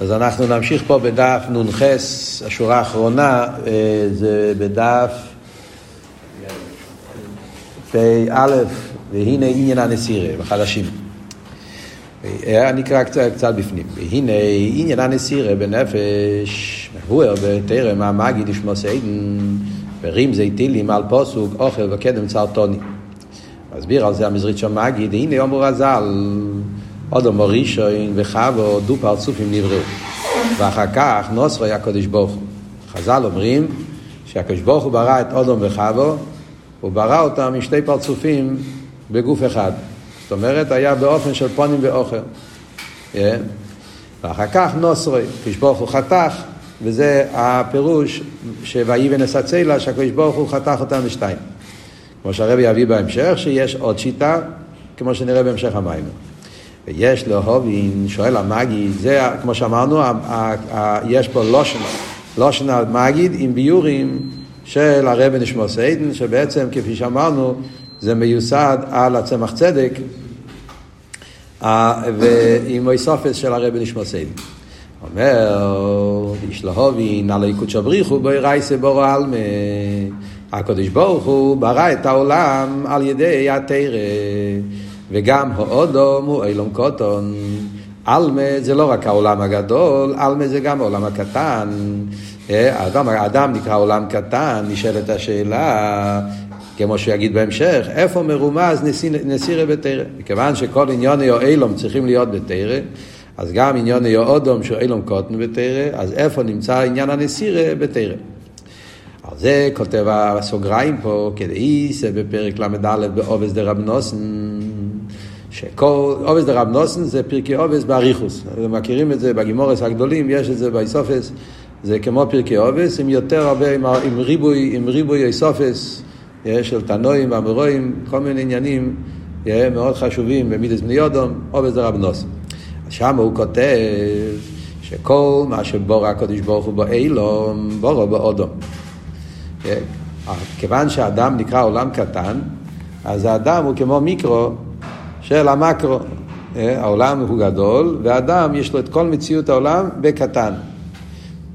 אז אנחנו נמשיך פה בדף נ"ח, השורה האחרונה, אה, זה בדף פ"א, והנה עניין הנסירה, בחדשים. אה, אני אקרא קצת, קצת בפנים. והנה עניין הנסירה בנפש, מבואר בטרם המגיד ישמו סיידן, ורים זיתילים על פוסוק אוכל וקדם צרטוני. מסביר על זה המזרית של מגיד, הנה יאמר רז"ל אודום ראשון וחבו דו פרצופים נבראו. ואחר כך נוסרו היה הקדוש ברוך הוא. חז"ל אומרים שהקדוש ברוך הוא ברא את אודום וחבו, הוא ברא אותם עם שתי פרצופים בגוף אחד. זאת אומרת, היה באופן של פונים ואוכל. Yeah. ואחר כך נוסרוי, הקדוש ברוך הוא חתך, וזה הפירוש שויבן אסצלה, שהקדוש ברוך הוא חתך אותם לשתיים. כמו שהרבי יביא בהמשך, שיש עוד שיטה, כמו שנראה בהמשך המים. ויש להובין, שואל המגיד, זה כמו שאמרנו, יש פה לושן על מגיד עם ביורים של הרבי נשמור סיידן, שבעצם כפי שאמרנו, זה מיוסד על הצמח צדק ועם איסופס של הרבי נשמור סיידן. אומר, איש להובין, על היקוד בריחו בואי רייסה בורו עלמה. הקדוש ברוך הוא ברא את העולם על ידי התרא. וגם האודום הוא אילום קוטון. עלמה זה לא רק העולם הגדול, עלמה זה גם העולם הקטן. האדם, האדם נקרא עולם קטן, נשאלת השאלה, כמו שהוא יגיד בהמשך, איפה מרומז נסירה בתרא? מכיוון שכל עניוני או אילום צריכים להיות בתרא, אז גם עניוני או אודום שהוא אילום קוטן בתרא, אז איפה נמצא עניין הנסירה בתרא? על זה כותב הסוגריים פה, כדאיסא בפרק ל"א בעובס דרב נוסן. שכל עובס דרב נוסן זה פרקי עובס באריכוס. מכירים את זה בגימורס הגדולים, יש את זה באיסופס, זה כמו פרקי עובס, עם יותר הרבה, עם, עם ריבוי, עם ריבוי איסופס, של תנועים ואמורואים, כל מיני עניינים מאוד חשובים במידס בני יודום, עובס דרב נוסן. שם הוא כותב שכל מה שבורא הקדוש ברוך הוא באילום, בורו באודום. כיוון שהאדם נקרא עולם קטן, אז האדם הוא כמו מיקרו של המקרו. אה, העולם הוא גדול, ואדם יש לו את כל מציאות העולם בקטן.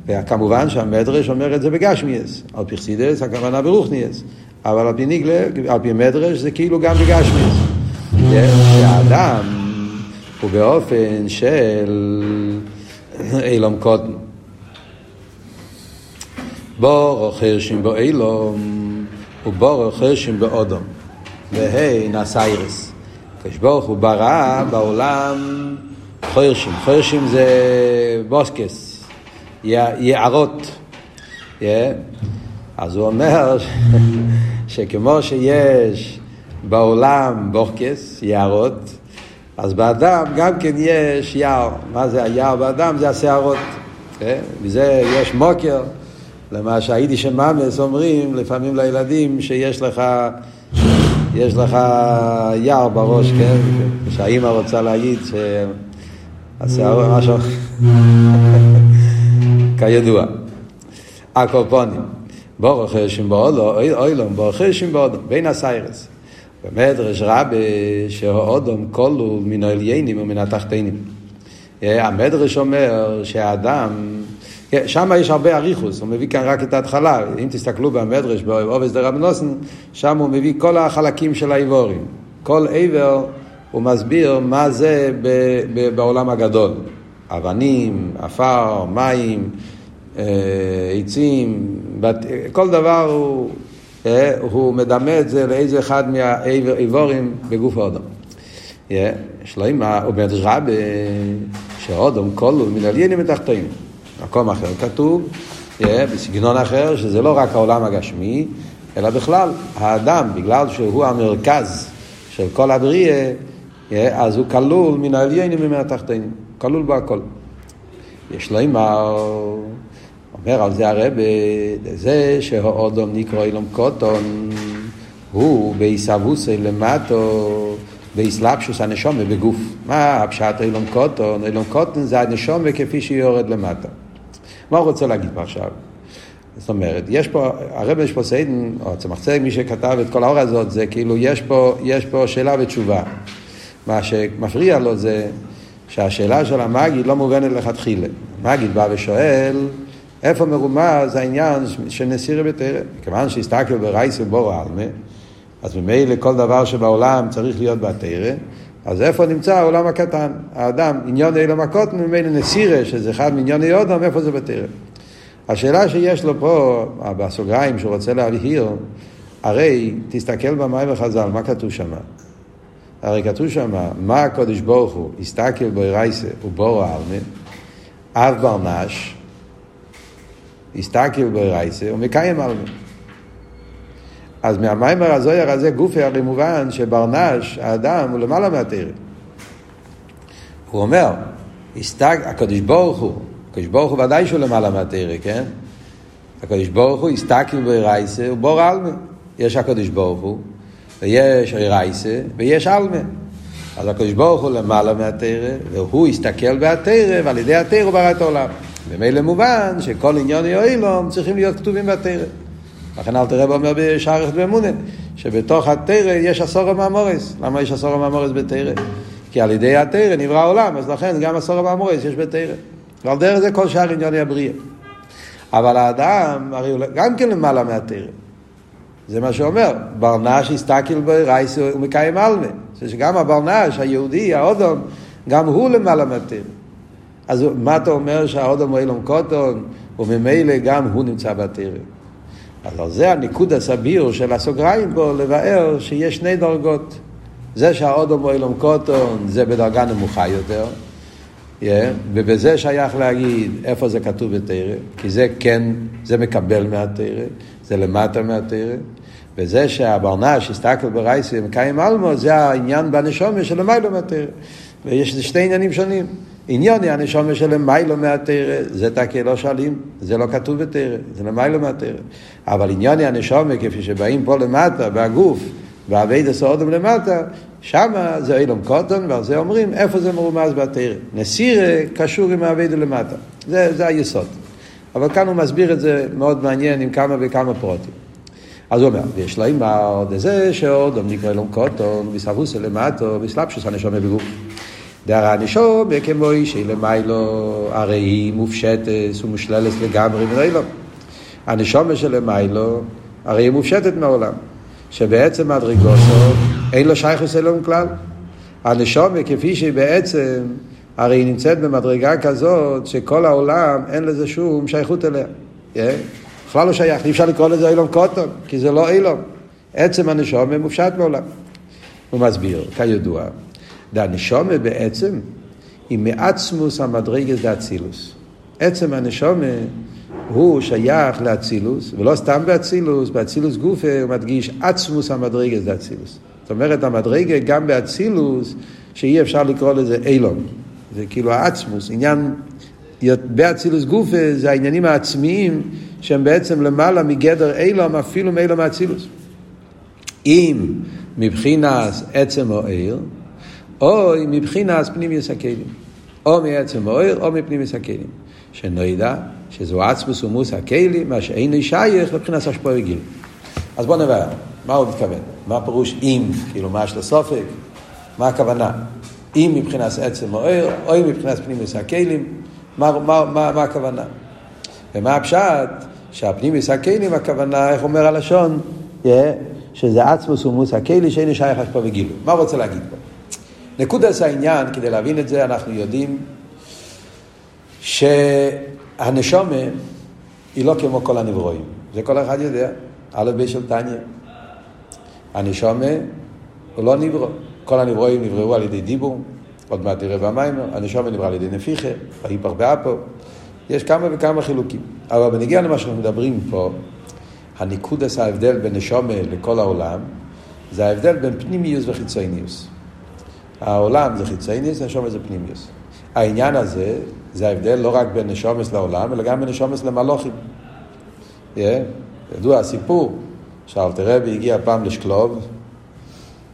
וכמובן שהמדרש אומר את זה בגשמיאס. על פי חסידס הכוונה ברוכניאס. אבל על פי ניגלה, על פי מדרש זה כאילו גם בגשמיאס. אה, שהאדם הוא באופן של אילום קוטן. בורו חרשים בו אילום ובורו חרשים באודום. והי נסיירס. הקדוש ברוך הוא ברא בעולם חרשים. חרשים זה בוסקס, יערות. Yeah. אז הוא אומר שכמו שיש בעולם בוסקס, יערות, אז באדם גם כן יש יער. מה זה היער באדם? זה השערות. Okay? וזה יש מוקר, למה שהיידיש ממס אומרים לפעמים לילדים שיש לך יש לך יער בראש, כן? שהאימא רוצה להגיד שהשיער משהו... כידוע. הקופונים. ברוך השם באודו, אוילום, ברוך השם באודו, בין הסיירס. במדרש רבה שהאודום כלול מן העליינים ומן התחתינים. המדרש אומר שהאדם שם יש הרבה אריכוס, הוא מביא כאן רק את ההתחלה. אם תסתכלו במדרש, בעובס דרב נוסן, שם הוא מביא כל החלקים של האיבורים. כל עבר הוא מסביר מה זה ב, ב, בעולם הגדול. אבנים, עפר, מים, אה, עצים, בת, כל דבר הוא, אה, הוא מדמה את זה לאיזה אחד מהאיבורים בגוף האדם. יש לו אימא, הוא במדרש רבה, שהאדם כלו מן עליינים ותחתינו. מקום אחר כתוב, yeah, בסגנון אחר, שזה לא רק העולם הגשמי, אלא בכלל, האדם, בגלל שהוא המרכז של כל הבריאה, yeah, אז הוא כלול מן העליינים ומן התחתינים, כלול בו הכל. יש לו אימר, אומר על זה הרב, זה שהאודום נקרא אילום קוטון, הוא בעיסבוסי למטו, באסלאפשוס הנשומה בגוף. מה הפשט אילום קוטון? אילום קוטון זה הנשומה כפי שהיא יורד למטה. מה הוא רוצה להגיד פה עכשיו? זאת אומרת, יש פה, הרב יש פה סיידן, או צמח צדק, מי שכתב את כל האור הזאת, זה כאילו, יש פה, יש פה שאלה ותשובה. מה שמפריע לו זה שהשאלה של המגיד לא מובנת לכתחילה. המגיד בא ושואל, איפה מרומז העניין של נסירה בתרא? כיוון שהסתכל ברייס ובורו עלמה, אז ממילא כל דבר שבעולם צריך להיות בתרא, אז איפה נמצא העולם הקטן? האדם, עניון אילם הקוטן, ממילא נסירה, שזה אחד מעניוני אודם, איפה זה בתרא? השאלה שיש לו פה, בסוגריים שהוא רוצה להבהיר, הרי תסתכל במים וחז"ל, מה כתוב שם? הרי כתוב שם, מה הקודש ברוך הוא, הסתכל בו רייסה ובורו עלמה, אב ברנש, הסתכל בו רייסה ומקיים עלמה. אז מהמיימר הזויר הזה גופי הרי מובן שברנש, האדם, הוא למעלה מהתרא. הוא אומר, הסתק, הקדוש ברוך הוא, הקדוש ברוך הוא ודאי שהוא למעלה מהתרא, כן? הקדוש ברוך הוא הסתכל ברייסה ובור עלמה. יש הקדוש ברוך הוא, ויש רייסה, ויש עלמה. אז הקדוש ברוך הוא למעלה מהתרא, והוא הסתכל בהתרא, ועל ידי התרא הוא ברא את העולם. ממילא מובן שכל עניון יועילום צריכים להיות כתובים בתרא. לכן אל תראה אומר בשערכת באמונה, שבתוך התרא יש עשור המאמורס. למה יש עשור המאמורס בתרא? כי על ידי התרא נברא העולם, אז לכן גם עשור המאמורס יש בתרא. ועל דרך זה כל שאר עניוני הבריאה. אבל האדם, הרי הוא גם כן למעלה מהתרא. זה מה שאומר, ברנש הסתכל ברייס ומקיים עלמה. זה שגם הברנש, היהודי, האודום, גם הוא למעלה מהתרא. אז מה אתה אומר שהאודום הוא אילום קוטון, וממילא גם הוא נמצא בתרא. אז זה הניקוד הסביר של הסוגריים פה, לבאר שיש שני דרגות. זה שהאודום הוא אילום קוטון, זה בדרגה נמוכה יותר. Yeah, ובזה שייך להגיד איפה זה כתוב בתרא, כי זה כן, זה מקבל מהתרא, זה למטה מהתרא. וזה שהברנש הסתכל ברייסי ומקיים אלמו, זה העניין בנשומה של המיילו מהתרא. ויש שתי עניינים שונים. עניוני הנשומה של המיילו מהתרא, זה תקי לא שואלים, זה לא כתוב בתרא, זה למיילו מהתרא. אבל עניוני הנשומה, כפי שבאים פה למטה, בגוף, באבי דסאודם למטה, שמה זה אילום קוטון, ועל זה אומרים איפה זה מרומז בתרא. נסירה קשור עם האבי למטה. זה, זה היסוד. אבל כאן הוא מסביר את זה מאוד מעניין עם כמה וכמה פרוטים. אז הוא אומר, ויש לה אימר דזה שעוד נקרא אלום קוטון, וסבוסה למטו, וסלפשוס הנשומה בגוף. דהר הנשומה כמו אישי למיילו, הרי היא מופשטת ומושללת לגמרי מן אילום. הנשומה שלמיילו, הרי היא מופשטת מהעולם. שבעצם מדרגוסו אין לו שייכוס אלום כלל. הנשומה כפי שהיא בעצם, הרי היא נמצאת במדרגה כזאת שכל העולם אין לזה שום שייכות אליה. Yeah. בכלל לא שייך, אי אפשר לקרוא לזה אילום קוטון, כי זה לא אילום. עצם הנשומה מופשט מעולם. הוא מסביר, כידוע, והנשומה בעצם היא מעצמוס המדרגס דאצילוס. עצם הנשומה הוא שייך לאצילוס, ולא סתם באצילוס, באצילוס גופה הוא מדגיש עצמוס המדרגס דאצילוס. זאת אומרת, המדרגה גם באצילוס, שאי אפשר לקרוא לזה אילום. זה כאילו העצמוס, עניין, באצילוס גופה זה העניינים העצמיים שהם בעצם למעלה מגדר אילום, אפילו מאילום האצילוס. אם מבחינת עצם או עיר, או מבחינת פנימיוס הכלים. או מעצם או עיר, או מפנימיוס הכלים. שנדע שזו עצמוס ומוס הכלים, מה שאין שייך לבחינת השפוע רגיל. אז בואו נברר, מה הוא מתכוון? מה הפירוש אם, כאילו מה יש לסופק? מה הכוונה? אם מבחינת עצם או עיר, או אם מבחינת פנימיוס הכלים, מה, מה, מה, מה הכוונה? ומה הפשט? שהפנימיס הכלים, הכוונה, איך אומר הלשון? Yeah, שזה עצמוס ומוס הכלי שאין שייך פה וגילו. מה הוא רוצה להגיד פה? נקודת העניין, כדי להבין את זה, אנחנו יודעים שהנשומה היא לא כמו כל הנברואים. זה כל אחד יודע. א' ב' של תניא. הנשומה הוא לא נברוא. כל הנברואים נבראו על ידי דיבור, עוד מעט תראה במיימר, הנשומה נברא על ידי נפיחה, בהיפר באפו. יש כמה וכמה חילוקים. אבל בנגיע למה שאנחנו מדברים פה, הניקודס ההבדל בין נשומה לכל העולם, זה ההבדל בין פנימיוס וחיצוניוס. העולם זה חיצוניוס, נשומה זה פנימיוס. העניין הזה, זה ההבדל לא רק בין נשומס לעולם, אלא גם בין נשומס למלוכים. ידוע הסיפור, שאלתרבי הגיע פעם לשקלוב,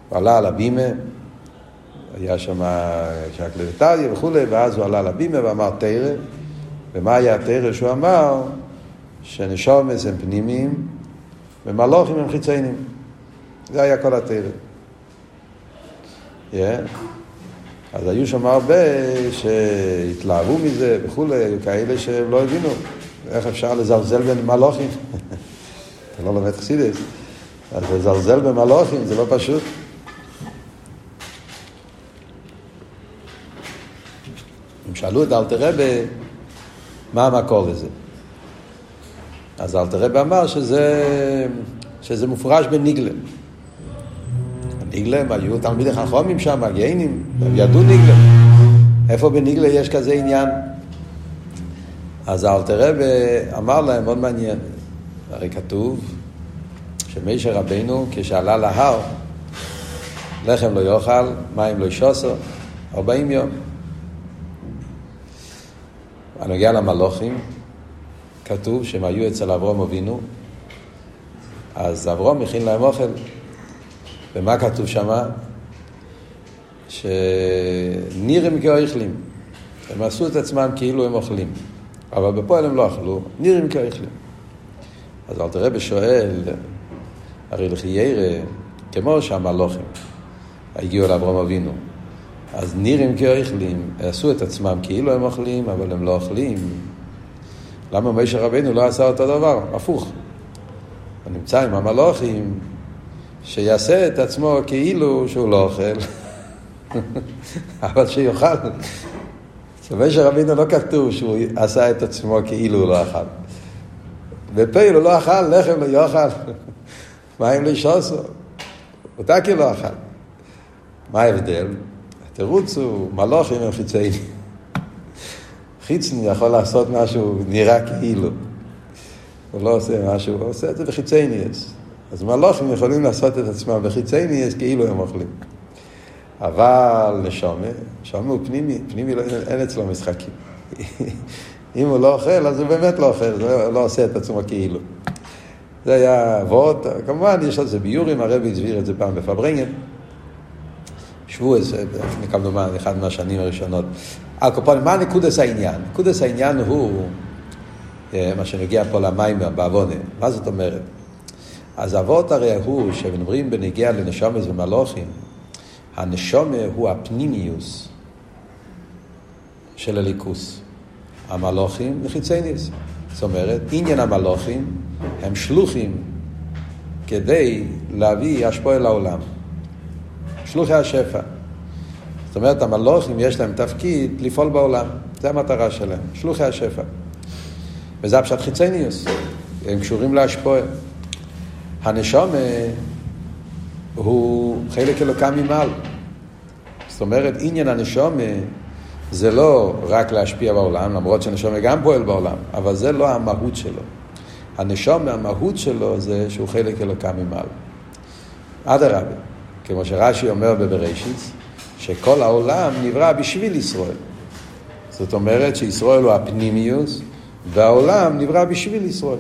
הוא עלה על הבימה, היה שם שקלטריה וכולי, ואז הוא עלה על הבימה ואמר תרא, ומה היה התרא שהוא אמר? שנשומס הם פנימיים ומלוכים הם חיצוניים. זה היה כל התרא. Yeah. אז היו שם הרבה שהתלהבו מזה וכולי, היו כאלה שלא הבינו איך אפשר לזלזל בין מלוכים. אתה לא לומד חסידס, אז לזלזל במלוכים זה לא פשוט. הם שאלו את אלתר רבה מה המקור לזה. אז אלתר רבה אמר שזה, שזה מופרש בניגלה. ניגלה, הם היו תלמידי חכומים שם, גיינים, הם ידעו ניגלה. איפה בניגלה יש כזה עניין? אז אלתר רבה אמר להם, מאוד מעניין, הרי כתוב שמשה רבנו כשעלה להר, לחם לא יאכל, מים לא ישוסו, ארבעים יום. הנוגע למלוכים, כתוב שהם היו אצל אברום אבינו, אז אברום הכין להם אוכל. ומה כתוב שם? שנירים כאוכלים. הם עשו את עצמם כאילו הם אוכלים, אבל בפועל הם לא אכלו, נירים כאוכלים. אז אל תראה בשואל, הרי לכי ירא, כמו שהמלוכים הגיעו לאברהם אבינו, אז נירים כאוכלים, עשו את עצמם כאילו הם אוכלים, אבל הם לא אוכלים. למה משה רבנו לא עשה אותו דבר? הפוך. הוא נמצא עם המלוכים, שיעשה את עצמו כאילו שהוא לא אוכל, אבל שיאכל. משה רבינו לא כתוב שהוא עשה את עצמו כאילו הוא לא אכל. בפייל הוא לא אכל, לחם לא יאכל, מים לא ישוסו. אותה כאילו לא אכל. מה ההבדל? התירוץ הוא מלוכים הם חיציינים. חיצני יכול לעשות משהו נראה כאילו. הוא לא עושה משהו, הוא עושה את זה בחיצייניאס. אז מלוכים יכולים לעשות את עצמם בחיצי ניאס כאילו הם אוכלים. אבל נשומה, נשומה הוא פנימי, פנימי לא, אין אצלו משחקים. אם הוא לא אוכל, אז הוא באמת לא אוכל, הוא לא עושה את עצמו כאילו. זה היה אבות, כמובן יש על זה ביורים, הרבי הסביר את זה פעם בפברנגן. איזה, לפני כמה זמן, אחד מהשנים הראשונות. על קופונים, מה נקודס העניין? נקודס העניין הוא, אה, מה שנגיע פה למים בעוונה. מה זאת אומרת? אז אבות הרי הוא, שמדברים בנגיע לנשומת ומלוכים, הנשומה הוא הפנימיוס של הליכוס. המלוכים וחיצניוס. זאת אומרת, עניין המלוכים הם שלוחים כדי להביא השפועה לעולם. שלוחי השפע. זאת אומרת, המלוכים יש להם תפקיד לפעול בעולם. זו המטרה שלהם, שלוחי השפע. וזה הפשט חיצניוס. הם קשורים להשפועה. הנשום הוא חלק אלוקה ממעל. זאת אומרת, עניין הנשום זה לא רק להשפיע בעולם, למרות שהנשום גם פועל בעולם, אבל זה לא המהות שלו. הנשום, המהות שלו זה שהוא חלק אלוקה ממעל. אדרבה, כמו שרש"י אומר בבראשית, שכל העולם נברא בשביל ישראל. זאת אומרת שישראל הוא הפנימיוס, והעולם נברא בשביל ישראל.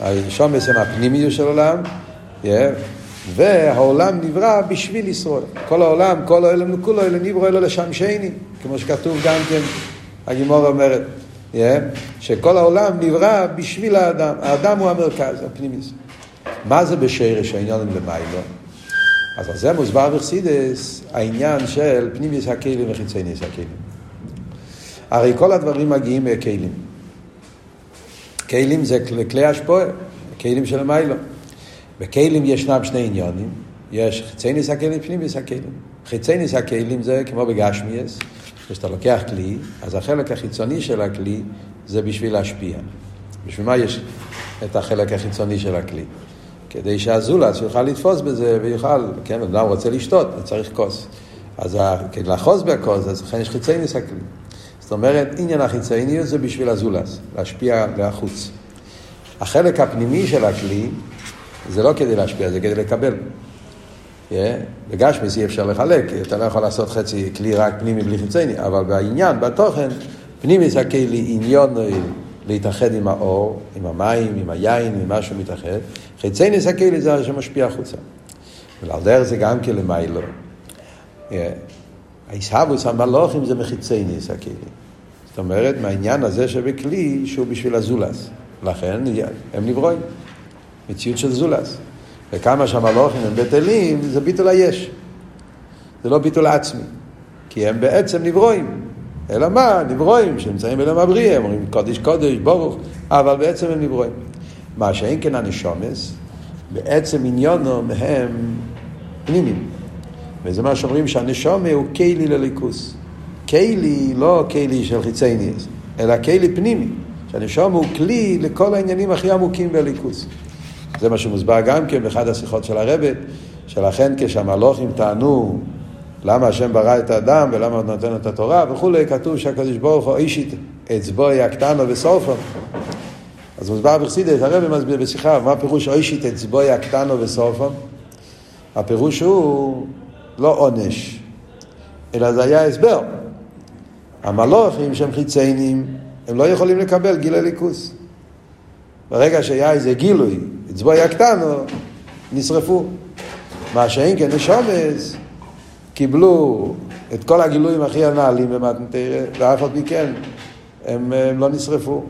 השומס הם הפנימיות של yeah, והעולם נברא בשביל ישראל. כל העולם, כל העולם וכולו, אלא נברא אלו לשם שני, כמו שכתוב גם כן, הגימור אומרת, שכל העולם נברא בשביל האדם, האדם הוא המרכז, הפנימיס. מה זה בשרש העניין למיילו? אז על זה מוסבר בחסידס העניין של פנימיס הכלים וחיצייניס הכלים. הרי כל הדברים מגיעים מהכלים. כלים זה כלי השפועה, כלים של מיילו. בכלים ישנם שני עניונים, יש חיצי ניס הכלים, פנים ניס הכלים. חיצי ניס הכלים זה כמו בגשמיאס, כשאתה לוקח כלי, אז החלק החיצוני של הכלי זה בשביל להשפיע. בשביל מה יש את החלק החיצוני של הכלי? כדי שהזולץ יוכל לתפוס בזה ויוכל, כן, אדם רוצה לשתות, צריך כוס. אז כדי לאחוז בכוס, אז לכן יש חיצי ניס הכלי. זאת אומרת, עניין החיצוניות זה בשביל הזולס, להשפיע לחוץ. החלק הפנימי של הכלי זה לא כדי להשפיע, זה כדי לקבל. Yeah, בגשמיס אי אפשר לחלק, אתה לא יכול לעשות חצי כלי רק פנימי בלי חיצוני, אבל בעניין, בתוכן, פנימי זה הכלי עניון להתאחד עם האור, עם המים, עם היין, עם משהו מתאחד. חיצוני זה הכלי זה שמשפיע החוצה. ועל דרך זה גם כלמיילו. Yeah. העיסאוויס המלוכים זה מחיצי ניס הכלים. זאת אומרת, מהעניין הזה שבכלי שהוא בשביל הזולס. לכן הם נברואים. מציאות של זולס. וכמה שהמלוכים הם בטלים, זה ביטול היש. זה לא ביטול עצמי. כי הם בעצם נברואים. אלא מה? נברואים שנמצאים בלם הבריאה, הם אומרים קודש קודש, ברוך, אבל בעצם הם נברואים. מה שאין כן הנשומס, בעצם עניונו מהם פנימיים. וזה מה שאומרים שהנשומה הוא כלי לליכוס. כלי, לא כלי של חיצי ניאס, אלא כלי פנימי. שהנשום הוא כלי לכל העניינים הכי עמוקים בליכוס. זה מה שמוסבר גם כן באחד השיחות של הרבת, שלכן כשהמלוכים טענו למה השם ברא את האדם ולמה הוא נותן את התורה וכולי, כתוב שהקדוש ברוך הוא אישית אצבוי הקטנו וסופו. אז מוסבר בחסידס, הרב מסביר בשיחה, מה הפירוש אישית אצבוי הקטנו וסופו? הפירוש הוא לא עונש, אלא זה היה הסבר. המלוכים שהם חיציינים, הם לא יכולים לקבל גילי ליכוס. ברגע שהיה איזה גילוי, אצבוי הקטנו, נשרפו. מה שאין כן נשומס, קיבלו את כל הגילויים הכי הנעלים במתנתרא, ואף על פי כן הם, הם לא נשרפו.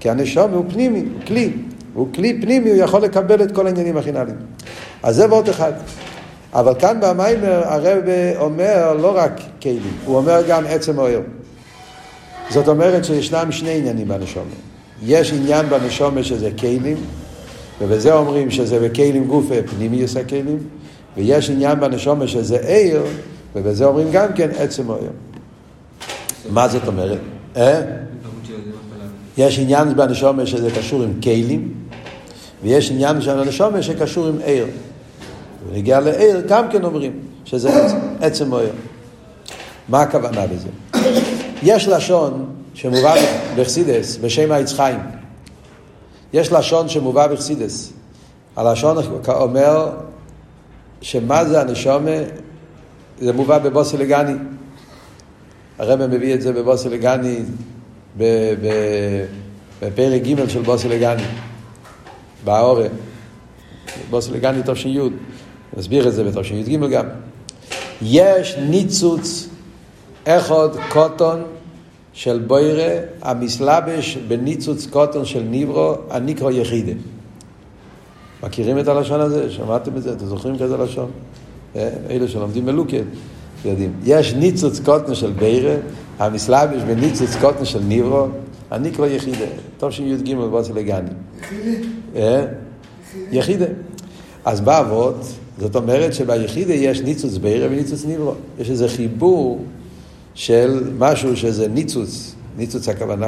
כי הנשום הוא פנימי, הוא כלי. הוא כלי פנימי, הוא יכול לקבל את כל העניינים הכי נעלים. אז זה ועוד אחד. אבל כאן במיימר הרב אומר לא רק כלים, הוא אומר גם עצם האויר. זאת אומרת שישנם שני עניינים בנשומת. יש עניין בנשומת שזה כלים, ובזה אומרים שזה בכלים גופה פנימיוס הכלים, ויש עניין בנשומת שזה עיר, ובזה אומרים גם כן עצם העיר. מה זאת אומרת? אה? יש עניין בנשומת שזה קשור עם כלים, ויש עניין של הנשומת שקשור עם עיר. ונגיע לעיר גם כן אומרים שזה עצם, עצם העיר. מה הכוונה בזה? יש לשון שמובא בחסידס בשם העץ חיים. יש לשון שמובא בחסידס. הלשון אומר שמה זה הנשומה, זה מובא בבוסי לגני. הרב מביא את זה בבוסי לגני בפרק ג' של בוסי לגני, באורה. לגני תש"י, נסביר את זה בתש"י ג' גם. יש ניצוץ אחד קוטון של בוירה המסלבש בניצוץ קוטון של ניברו הניקרו יחידה. מכירים את הלשון הזה? שמעתם את זה? אתם זוכרים כזה לשון? אה, אלה שלומדים מלוקד יודעים. יש ניצוץ קוטון של ביירה המסלבש בניצוץ קוטון של ניברו הניקרו יחידה. טוב שי"ג בוצה לגני. יחידה? יחידה. אז באבות, זאת אומרת שביחידה יש ניצוץ ביירה וניצוץ ניברו. יש איזה חיבור של משהו שזה ניצוץ, ניצוץ הכוונה,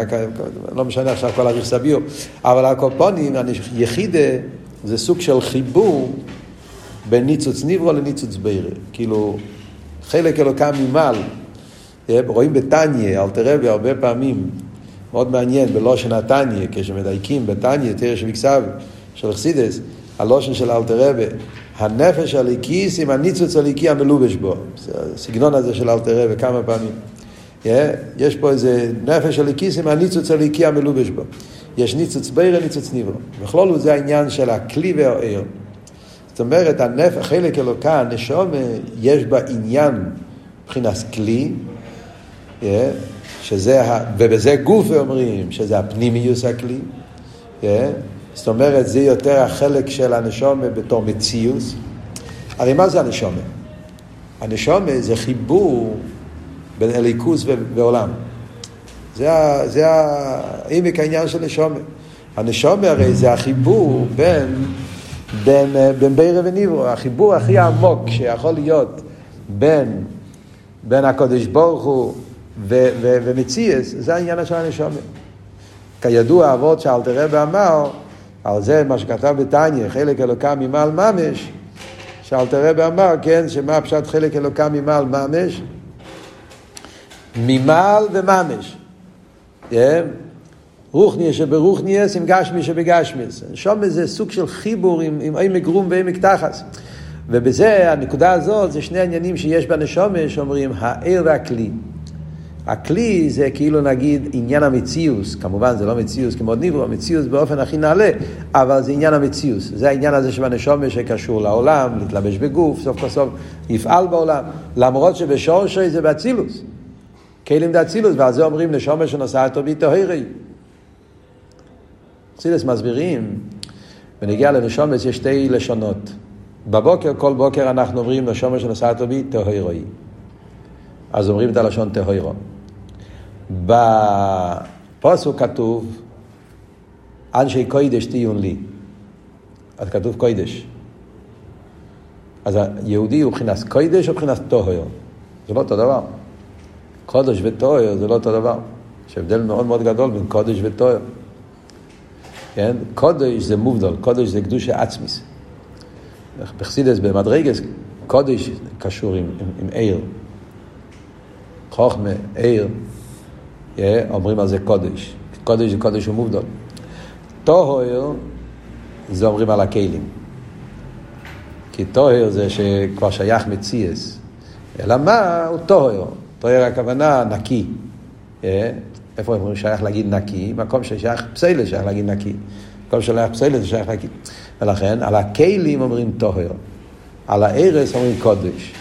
לא משנה עכשיו כל הריך סביו, אבל הקופונים, יחידה, זה סוג של חיבור בין ניצוץ ניברו לניצוץ בירה. כאילו, חלק אלוקם ממעל. רואים בתניא, אל תראה הרבה פעמים, מאוד מעניין, בלושן התניא, כשמדייקים בתניא, תראה שבכסב של חסידס, הלושן של אלתרבה, הנפש הליקיס עם הניצוץ הליקי המלובש בו. הסגנון הזה של אלתרבה כמה פעמים. Yeah, יש פה איזה נפש הליקיס עם הניצוץ הליקי המלובש בו. יש ניצוץ בירה, ניצוץ ניברו. בכלול זה העניין של הכלי והעיר. זאת אומרת, הנפש, חלק אלוקה, הנשום, יש בה עניין מבחינת כלי, שזה, ובזה גוף אומרים שזה הפנימיוס הכלי. זאת אומרת, זה יותר החלק של הנשומה בתור מציוס. הרי מה זה הנשומה? הנשומה זה חיבור בין אליקוס ועולם. זה, זה העמק העניין של נשומה. הנשומה הרי זה החיבור בין, בין, בין בירה וניברו, החיבור הכי עמוק שיכול להיות בין, בין הקודש ברוך הוא ומציאס, זה העניין של הנשומה. כידוע, אבות שאלתר רבי אמר, על זה מה שכתב בתניא, חלק אלוקם ממעל ממש, שאלתר רבי אמר, כן, שמה פשט חלק אלוקם ממעל ממש? ממעל וממש. כן? רוחניה שברוחניאס עם גשמי שבגשמיס. שם זה סוג של חיבור עם, עם עמק רום ועמק תחס. ובזה, הנקודה הזאת, זה שני עניינים שיש בנשומה, שאומרים, העיר והכלי. הכלי זה כאילו נגיד עניין המציאוס, כמובן זה לא מציאוס כמו ניברו, מציאוס באופן הכי נעלה, אבל זה עניין המציאוס, זה העניין הזה שבנשומה שקשור לעולם, להתלבש בגוף, סוף כל סוף יפעל בעולם, למרות שבשורשי זה באצילוס, כלים דאצילוס, ועל זה אומרים נשומה שנוסעת אותו ביטהרי. אצילוס מסבירים, ונגיע לנשומה יש שתי לשונות. בבוקר, כל בוקר אנחנו אומרים נשומה שנוסעת אותו ביטהרי. אז אומרים את הלשון טהוירו. בפוסוק כתוב, אנשי קוידש תהיון לי. אז כתוב קוידש. אז היהודי הוא מבחינת קוידש או מבחינת טוהר? זה לא אותו דבר. קודש וטוהר זה לא אותו דבר. יש הבדל מאוד מאוד גדול בין קודש וטוהר. כן? קודש זה מובדל, קודש זה קדושה עצמיס. בחסידס במדרגס, קודש קשור עם עיר. חוכמה, עיר, אומרים על זה קודש. קודש זה קודש ומובדל. טוהר זה אומרים על הכלים. כי טוהר זה שכבר שייך מציאס. אלא מה? הוא טוהר. טוהר הכוונה נקי. איפה אומרים שייך להגיד נקי? מקום ששייך פסלת שייך להגיד נקי. מקום ששייך פסלת שייך להגיד. ולכן על הכלים אומרים טוהר. על הארס אומרים קודש.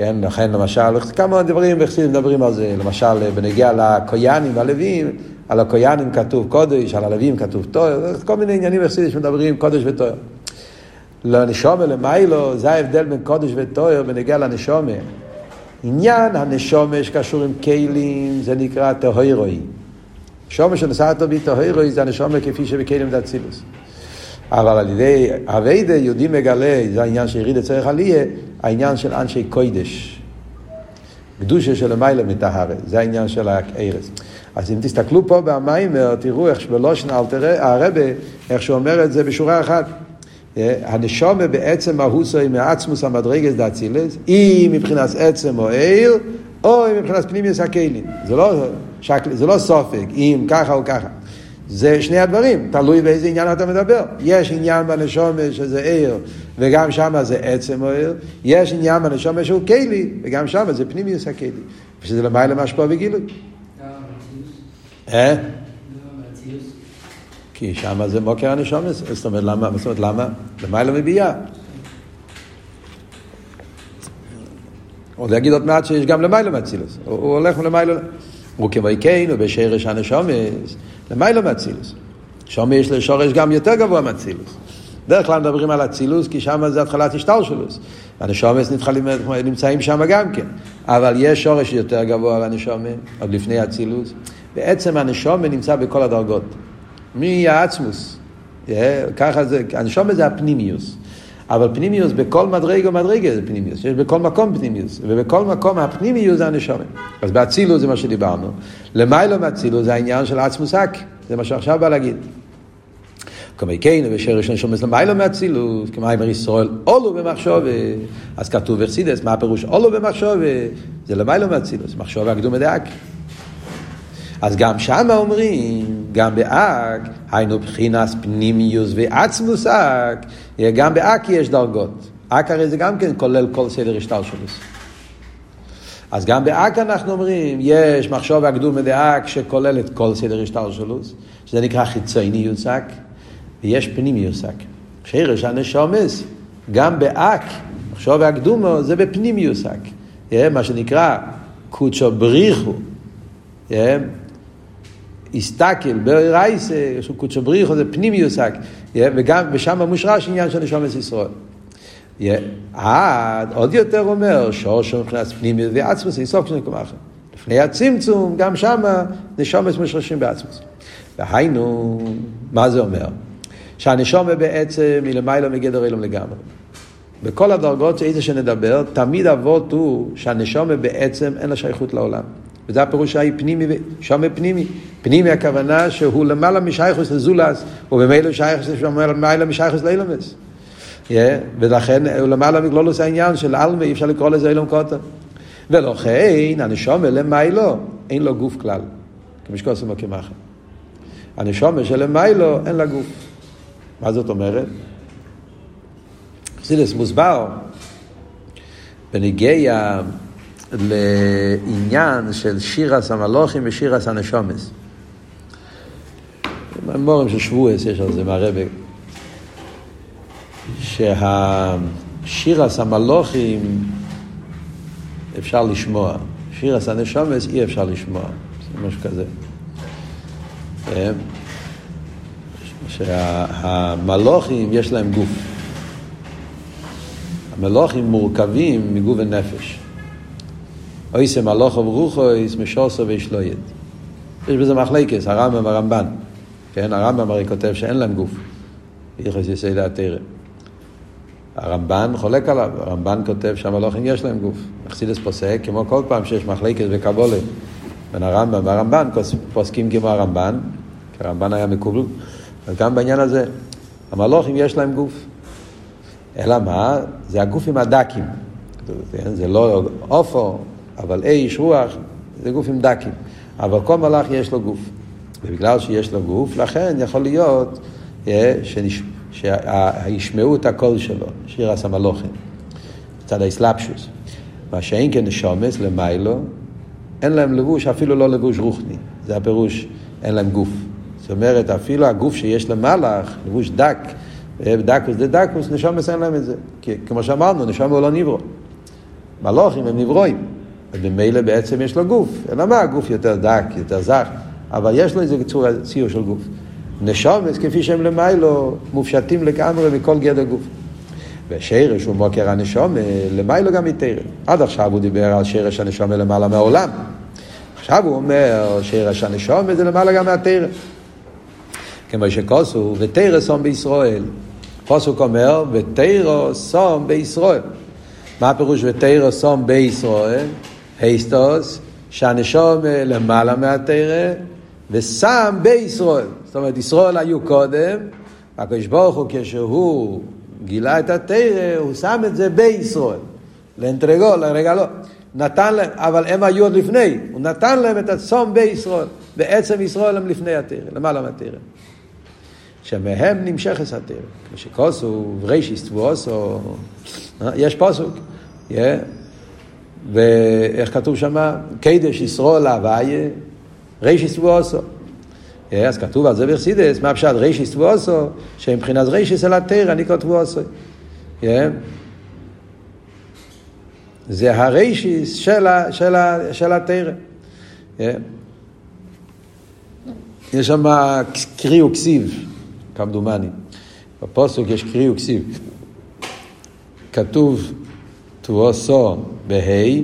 כן, לכן למשל, כמה דברים בחסידים מדברים על זה, למשל בנגיע לקויאנים והלווים, על הקויאנים כתוב קודש, על הלווים כתוב טוהר, כל מיני עניינים בחסידים שמדברים קודש וטוהר. לנשומה למיילו, זה ההבדל בין קודש וטוהר בנגיע לנשומה. עניין הנשומה שקשור עם כלים, זה נקרא טהוירוי. שומה שנסעת בי טהוירוי זה הנשומה כפי שבכלים דאצילוס. אבל על ידי אביידה יהודי מגלה, זה העניין שיריד אצלך עליה, העניין של אנשי קוידש. קדושה של המיילה מטהרת, זה העניין של הארץ. אז אם תסתכלו פה במיימר, תראו איך שבלושן הרבה, איך שהוא אומר את זה בשורה אחת. הנשומה בעצם מהוסוי מעצמוס המדרגס דאצילס, אם מבחינת עצם או עיר, או מבחינת פנימיוס הכלים. זה לא, זה לא סופק, אם ככה או ככה. זה שני הדברים, תלוי באיזה עניין אתה מדבר. יש עניין בנשומה שזה עיר, וגם שם זה עצם או עיר. יש עניין בנשומה שהוא כלי, וגם שם זה פנימיוס הכלי. ושזה למעלה משפוע וגילוי. אה? כי שם זה מוקר הנשומת, זאת אומרת למה, זאת אומרת למה? למעלה מביאה. עוד יגיד עוד מעט שיש גם למעלה מאצילוס, הוא הולך למעלה, הוא כמו יקיינו בשרש הנשומס, למעלה מאצילוס. שומש יש לשורש גם יותר גבוה מאצילוס. בדרך כלל מדברים על אצילוס, כי שם זה התחלת השטלשלוס. הנשומס נמצאים שם גם כן. אבל יש שורש יותר גבוה לנשומת, עוד לפני אצילוס. בעצם הנשומת נמצא בכל הדרגות. מהעצמוס. ככה זה, הנשומת זה הפנימיוס. אבל פנימיוס בכל מדרגה ומדרגה זה פנימיוס. יש בכל מקום פנימיוס. ובכל מקום הפנימיוס זה הנשומת. אז באצילוס זה מה שדיברנו. למיילו מאצילוס זה העניין של עצמוס אק. זה מה שעכשיו בא להגיד. כמי כן, ושרש נשומס למיילו מאצילוס, כמיימר ישראל, אולו במחשוב, אז כתוב אכסידס, מה הפירוש אולו במחשוב? זה למיילו מאצילוס, מחשוב הקדום מדאק. אז גם שם אומרים, גם באק, היינו בחינס פנימיוס ועצמוס אק, גם באק יש דרגות. אק הרי זה גם כן כולל כל סדר השטר שלו. אז גם באק אנחנו אומרים, יש מחשוב הקדום מדאק שכולל את כל סדר השטר שלו, שזה נקרא חיצוניוס אק, ויש פנימיוס אק. שרש הנשומס, גם באק, מחשוב הקדומו זה בפנימיוס אק. מה שנקרא קודשו בריחו. הסתכל, ברייס, קודשו בריחו זה פנימיוס אק, וגם, ושם מושרש עניין של נשומת ישראל. עד, עוד יותר אומר, שורשו מבחינת פנימיוס ועצמוס, יסוף של נקום אחר. לפני הצמצום, גם שם נשומת מושרשים בעצמוס. והיינו, מה זה אומר? שהנשומה בעצם היא למעלה מגדר אילום לגמרי. בכל הדרגות שאיזה שנדבר, תמיד אבות הוא שהנשומה בעצם אין לה שייכות לעולם. וזה הפירוש שהיא פנימי, שומע פנימי. פנימי הכוונה שהוא למעלה משייכוס לזולס, ובמילא שייכוס למעלה משייכוס לאילומס. ולכן הוא למעלה מגלולוס העניין של עלמי, אי אפשר לקרוא לזה אילום קוטה. ולכן הנשומה למיילו אין לו גוף כלל, כמשקוסם וכמחם. הנשומה שלמיילו אין לה גוף. מה זאת אומרת? חסידס מוסבר בניגיה לעניין של שירס המלוכים ושירס הנשומס. במורים של שבועס יש על זה מהרבה. שהשירס המלוכים אפשר לשמוע, שירס הנשומס אי אפשר לשמוע, זה משהו כזה. כן? שהמלוכים יש להם גוף. המלוכים מורכבים מגוף ונפש. אויסם הלוכו ורוחו, איס משוסו וישלויד. יש בזה מחלקס, הרמב"ם והרמב"ן. כן, הרמב"ם הרי כותב שאין להם גוף. יחס יסי התרא. הרמב"ן חולק עליו, הרמב"ן כותב שהמלוכים יש להם גוף. אכסידס פוסק, כמו כל פעם שיש מחלקת בקבולה בין הרמב"ם והרמב"ן, פוסקים כמו הרמב"ן, כי הרמב"ן היה מקובל, וגם בעניין הזה, המלוכים יש להם גוף. אלא מה? זה הגופים הדקים. זה לא אופו, אבל אש, רוח, זה גופים דקים. אבל כל מלאך יש לו גוף. ובגלל שיש לו גוף, לכן יכול להיות אה, שנש... שישמעו את הקול שלו, שיר הסמלוכן, מצד האסלאפשוס. מה שאין כן נשומס למיילו, אין להם לבוש, אפילו לא לבוש רוחני. זה הפירוש, אין להם גוף. זאת אומרת, אפילו הגוף שיש למלאך, לבוש דק, אה, דקוס דה דקוס, נשומס אין להם את זה. כי כמו שאמרנו, נשום הוא לא נברו. מלוכים הם נברואים. ובמילא בעצם יש לו גוף. אלא מה, הגוף יותר דק, יותר זך, אבל יש לו איזה ציור של גוף. נשומס, כפי שהם למיילו, מופשטים לגמרי מכל גדר גוף. ושרש הוא מוקר הנשומה, למיילו גם מתרם. עד עכשיו הוא דיבר על שרש הנשומה למעלה מהעולם. עכשיו הוא אומר שרש הנשומה זה למעלה גם מהתרם. כמו שכוסו, ותרא סום בישראל. פוסוק אומר, ותרא סום בישראל. מה הפירוש ותרא סום בישראל? היסטוס, שהנשום למעלה מהתרא, ושם בישראל. זאת אומרת, ישראל היו קודם, הקדוש ברוך הוא כשהוא גילה את התרא, הוא שם את זה בישראל. לאנטרגו, לרגע לא. נתן להם, אבל הם היו עוד לפני, הוא נתן להם את הצום בישראל. בעצם ישראל הם לפני התרא, למעלה מהתרא. שמהם נמשך התרא. כמו שכוסו, רישיס תבואסו, יש פוסוק. Yeah. ואיך כתוב שם? קידש ישרול להוויה, רישיס תבואסו. אז כתוב על זה בחסידס, מה פשט רישיס תבואסו, שמבחינת רישיס אל התרא נקרא תבואסו. זה הרישיס של, של, של התרא. יש שם קרי וכסיב, כמדומני. בפוסוק יש קרי וכסיב. כתוב תבואסו בה'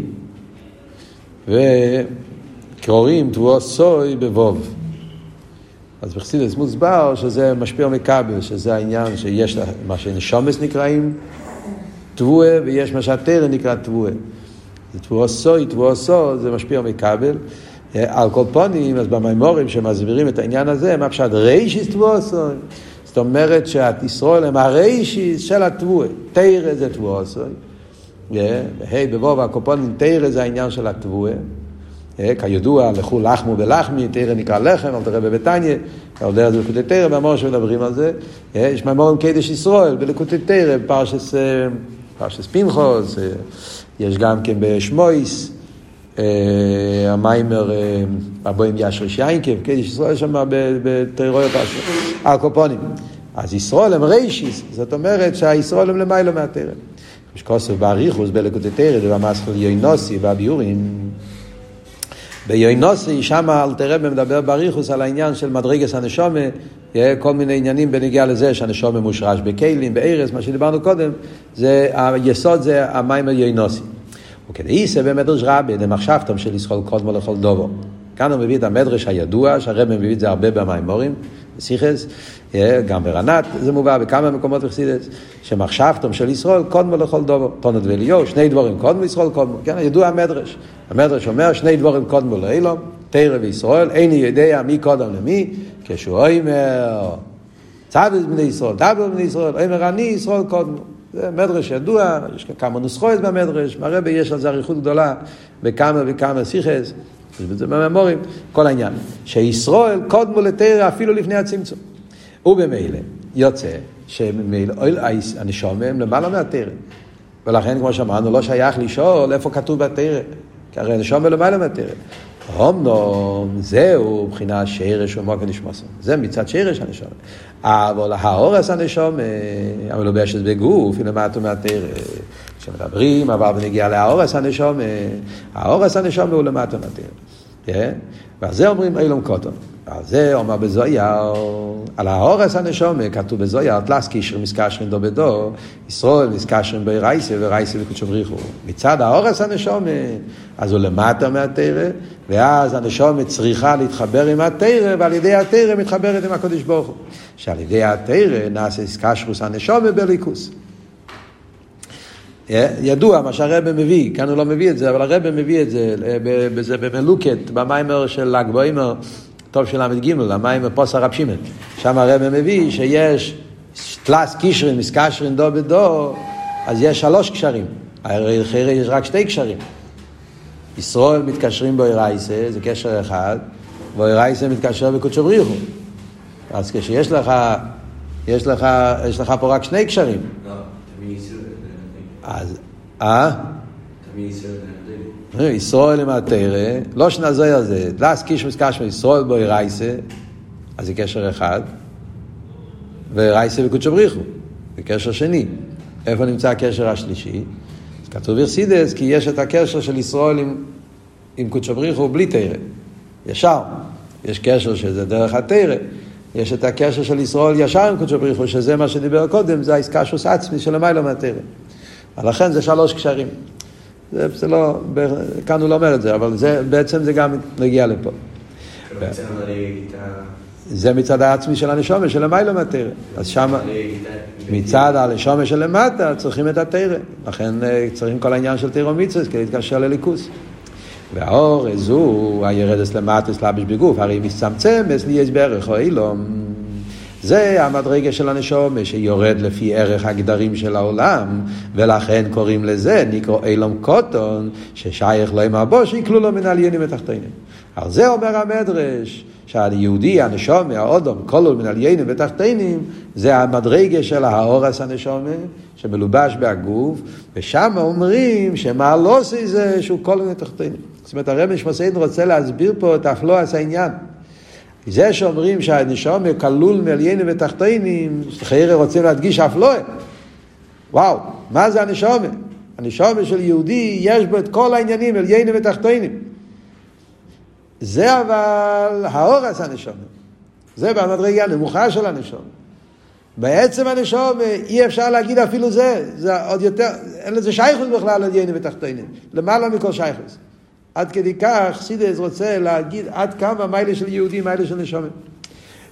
וקוראים תבואסוי בווב. אז בחסידס מוסבר שזה משפיע מכבל, שזה העניין שיש מה שנשומס נקראים תבואה, ויש מה שהתרא נקרא תבואה. זה תבואסוי, תבואסו, זה משפיע מכבל. על כל פונים, אז במימורים שמסבירים את העניין הזה, מה פשט רישיס תבואסוי. זאת אומרת שהתיסרול הם הריישיס של התבואה. תרא זה תבואסוי. היי, בבוא והקופונים, תרא זה העניין של התבואה. כידוע, לכו לחמו בלחמי, תרא נקרא לחם, אל תראה בביתניה, אתה יודע זה לקוטי תרא, והמון שמדברים על זה. יש מימורים קדש ישראל בלקוטי תרא, פרשס פנחוס, יש גם כן בשמויס. המיימר הבוים ישרש יינקב, קדש ישראל שם בתרעויות הקופונים. אז ישראל הם ריישיס, זאת אומרת שהישראל הם למיילו מהתרם. יש כוסף באריכוס בלקוטי תרא, ובמסחל יוינוסי והביורים. ביוינוסי, שם אלתרבה מדבר באריכוס על העניין של מדרגס הנשומה, כל מיני עניינים בנגיעה לזה שהנשומה מושרש בכלים, בארז, מה שדיברנו קודם, זה, היסוד זה המים היוינוסי. וכדאיסא במדרש רבי, דמחשבתם של ישחול קודמו לכל דובו. כאן הוא מביא את המדרש הידוע, שהרבי מביא את זה הרבה במימורים, בסיכס, גם ברנת, זה מובא בכמה מקומות בחסידס, שמחשבתם של ישראל קודמו לכל דובו. טונות ואליהו, שני דבורים קודמו ישראל קודמו. כן, ידוע המדרש. המדרש אומר שני דבורים קודמו לאילום, תרא וישראל, איני יודע מי קודם למי, כשהוא אומר, צד בני ישראל, דבל בני ישראל, אומר אני ישראל קודמו. זה מדרש ידוע, יש כמה נוסחויות במדרש, מהרבה יש על זה אריכות גדולה בכמה וכמה סיכס, זה בממורים, כל העניין. שישראל קודמו לתרא אפילו לפני הצמצום. ובמילא יוצא שממילא הנשום הם למעלה מהתרא. ולכן, כמו שאמרנו, לא שייך לשאול איפה כתוב בתרא, כי הרי הנשום למעלה מהתרא. אמנום, זהו מבחינת שרש ומוקר נשמוסו. זה מצד שרש הנשום. אבל האורס הנשום, הוא באשת בגוף, הנה מה מהתרא. כשמדברים, אבל בנגיע לאורס הנשום, האורס הנשום הוא למטה מהתרא. ועל זה אומרים אילום קוטון. על זה אומר בזויה, על ההורס הנשומה, כתוב בזויה, תלס קישר מסקשרין דו בדו, ישראל מסקשרין בי רייסה ורייסה וקודשו בריחו. מצד ההורס הנשומה, אז הוא למטה מהתרא, ואז הנשומה צריכה להתחבר עם התרא, ועל ידי התרא מתחברת עם הקודש ברוך הוא. שעל ידי התרא נעשה סקשרוס הנשומה בליכוס. ידוע מה שהרבא מביא, כאן הוא לא מביא את זה, אבל הרבא מביא את זה, זה במלוקת, במיימר של ל"ג בעומר, טוב של ל"ג, המיימר פוס הרב שמעון. שם הרבא מביא שיש תלס קישרין, מסקשרין דו בדו, אז יש שלוש קשרים. הרי יש רק שתי קשרים. ישראל מתקשרים באירייסה, זה קשר אחד, ואירייסה מתקשר בקודשו בריחו. אז כשיש לך, יש לך, יש לך פה רק שני קשרים. ישראל. אז, אה? תמיד ישראל. ישראל עם התרא, לא שנזוי על זה, דס קיש מסקש מישראל בו רייסה, אז זה קשר אחד, ורייסה וקודשו בריחו, זה קשר שני. איפה נמצא הקשר השלישי? אז כתוב ברסידס, כי יש את הקשר של ישראל עם, עם קודשו בריחו בלי תרא, ישר. יש קשר שזה דרך התרא. יש את הקשר של ישראל ישר עם קודשו בריחו, שזה מה שדיבר קודם, זה העסקה שוס עצמי של המילה מהתרא. לכן זה שלוש קשרים. זה, זה לא, כאן הוא לא אומר את זה, אבל זה, בעצם זה גם מגיע לפה. זה מצד העצמי של הנשומה, של המילה מהתרא. אז שם, מצד הנשומה של למטה, צריכים את התרא. לכן אה, צריכים כל העניין של תרא ומצווה כדי להתקשר לליכוס. והאור זו, הירדס למטה סלבש בגוף, הרי מצטמצם, אצלי יש בערך או אילום. זה המדרגה של הנשומה שיורד לפי ערך הגדרים של העולם, ולכן קוראים לזה, נקרא אילום קוטון, ששייך להם הבו, שיקלו לו מן עליינים ותחתינים. על זה אומר המדרש, שהיהודי, הנשומה, האודום, כלול מן עליינים ותחתינים, זה המדרגה של האורס הנשומה, שמלובש בהגוף, ושם אומרים שמה לא עושה זה שהוא כלול מן תחתינים. זאת אומרת, הרמש מסעידן רוצה להסביר פה את אפלואס העניין. זה שאומרים שהנשום כלול מעליינים ותחתינים, חיירה רוצים להדגיש אף לא. וואו, מה זה הנשום? הנשום של יהודי, יש בו את כל העניינים, עליינים ותחתינים. זה אבל האורס הנשום. זה במדרגה הנמוכה של הנשום. בעצם הנשום אי אפשר להגיד אפילו זה, זה עוד יותר, אין לזה שייכות בכלל עליינים ותחתינים. למעלה מכל שייכות. עד כדי כך סידס רוצה להגיד עד כמה מיילה של יהודי, מיילה של נשומת.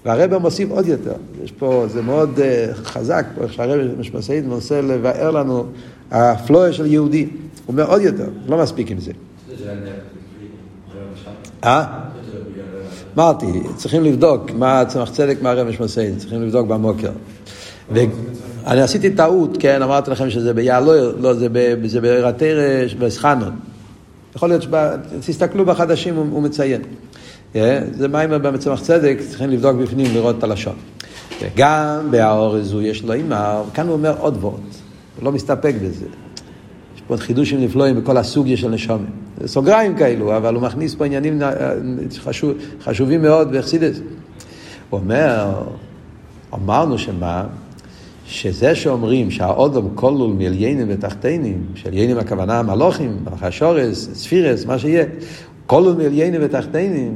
והרבא מוסיף עוד יותר, יש פה, זה מאוד uh, חזק, פה איך שהרבא משמעית מנסה לבאר לנו הפלואה של יהודי. הוא אומר עוד יותר, לא מספיק עם זה. אה? אמרתי, צריכים לבדוק מה צמח צדק, מה הרבא משמעית, צריכים לבדוק במוקר. אני עשיתי טעות, כן, אמרתי לכם שזה ביעלו, לא, זה בעירתרש, בסחנות. יכול להיות שתסתכלו בחדשים, הוא, הוא מציין. Yeah, זה מים במצמח צדק, צריכים לבדוק בפנים, לראות את הלשון. וגם בהאור הזו יש לו אימר, כאן הוא אומר עוד ועוד, הוא לא מסתפק בזה. יש פה חידושים נפלאים בכל הסוגיה של נשומים. סוגריים כאלו, אבל הוא מכניס פה עניינים חשוב, חשובים מאוד באכסידס. הוא אומר, אמרנו שמה? שזה שאומרים שהאודום כלול מעליינים ותחתינים, שעליינים הכוונה מלוכים, מלאכי השורס, ספירס, מה שיהיה, כלול מעליינים ותחתינים,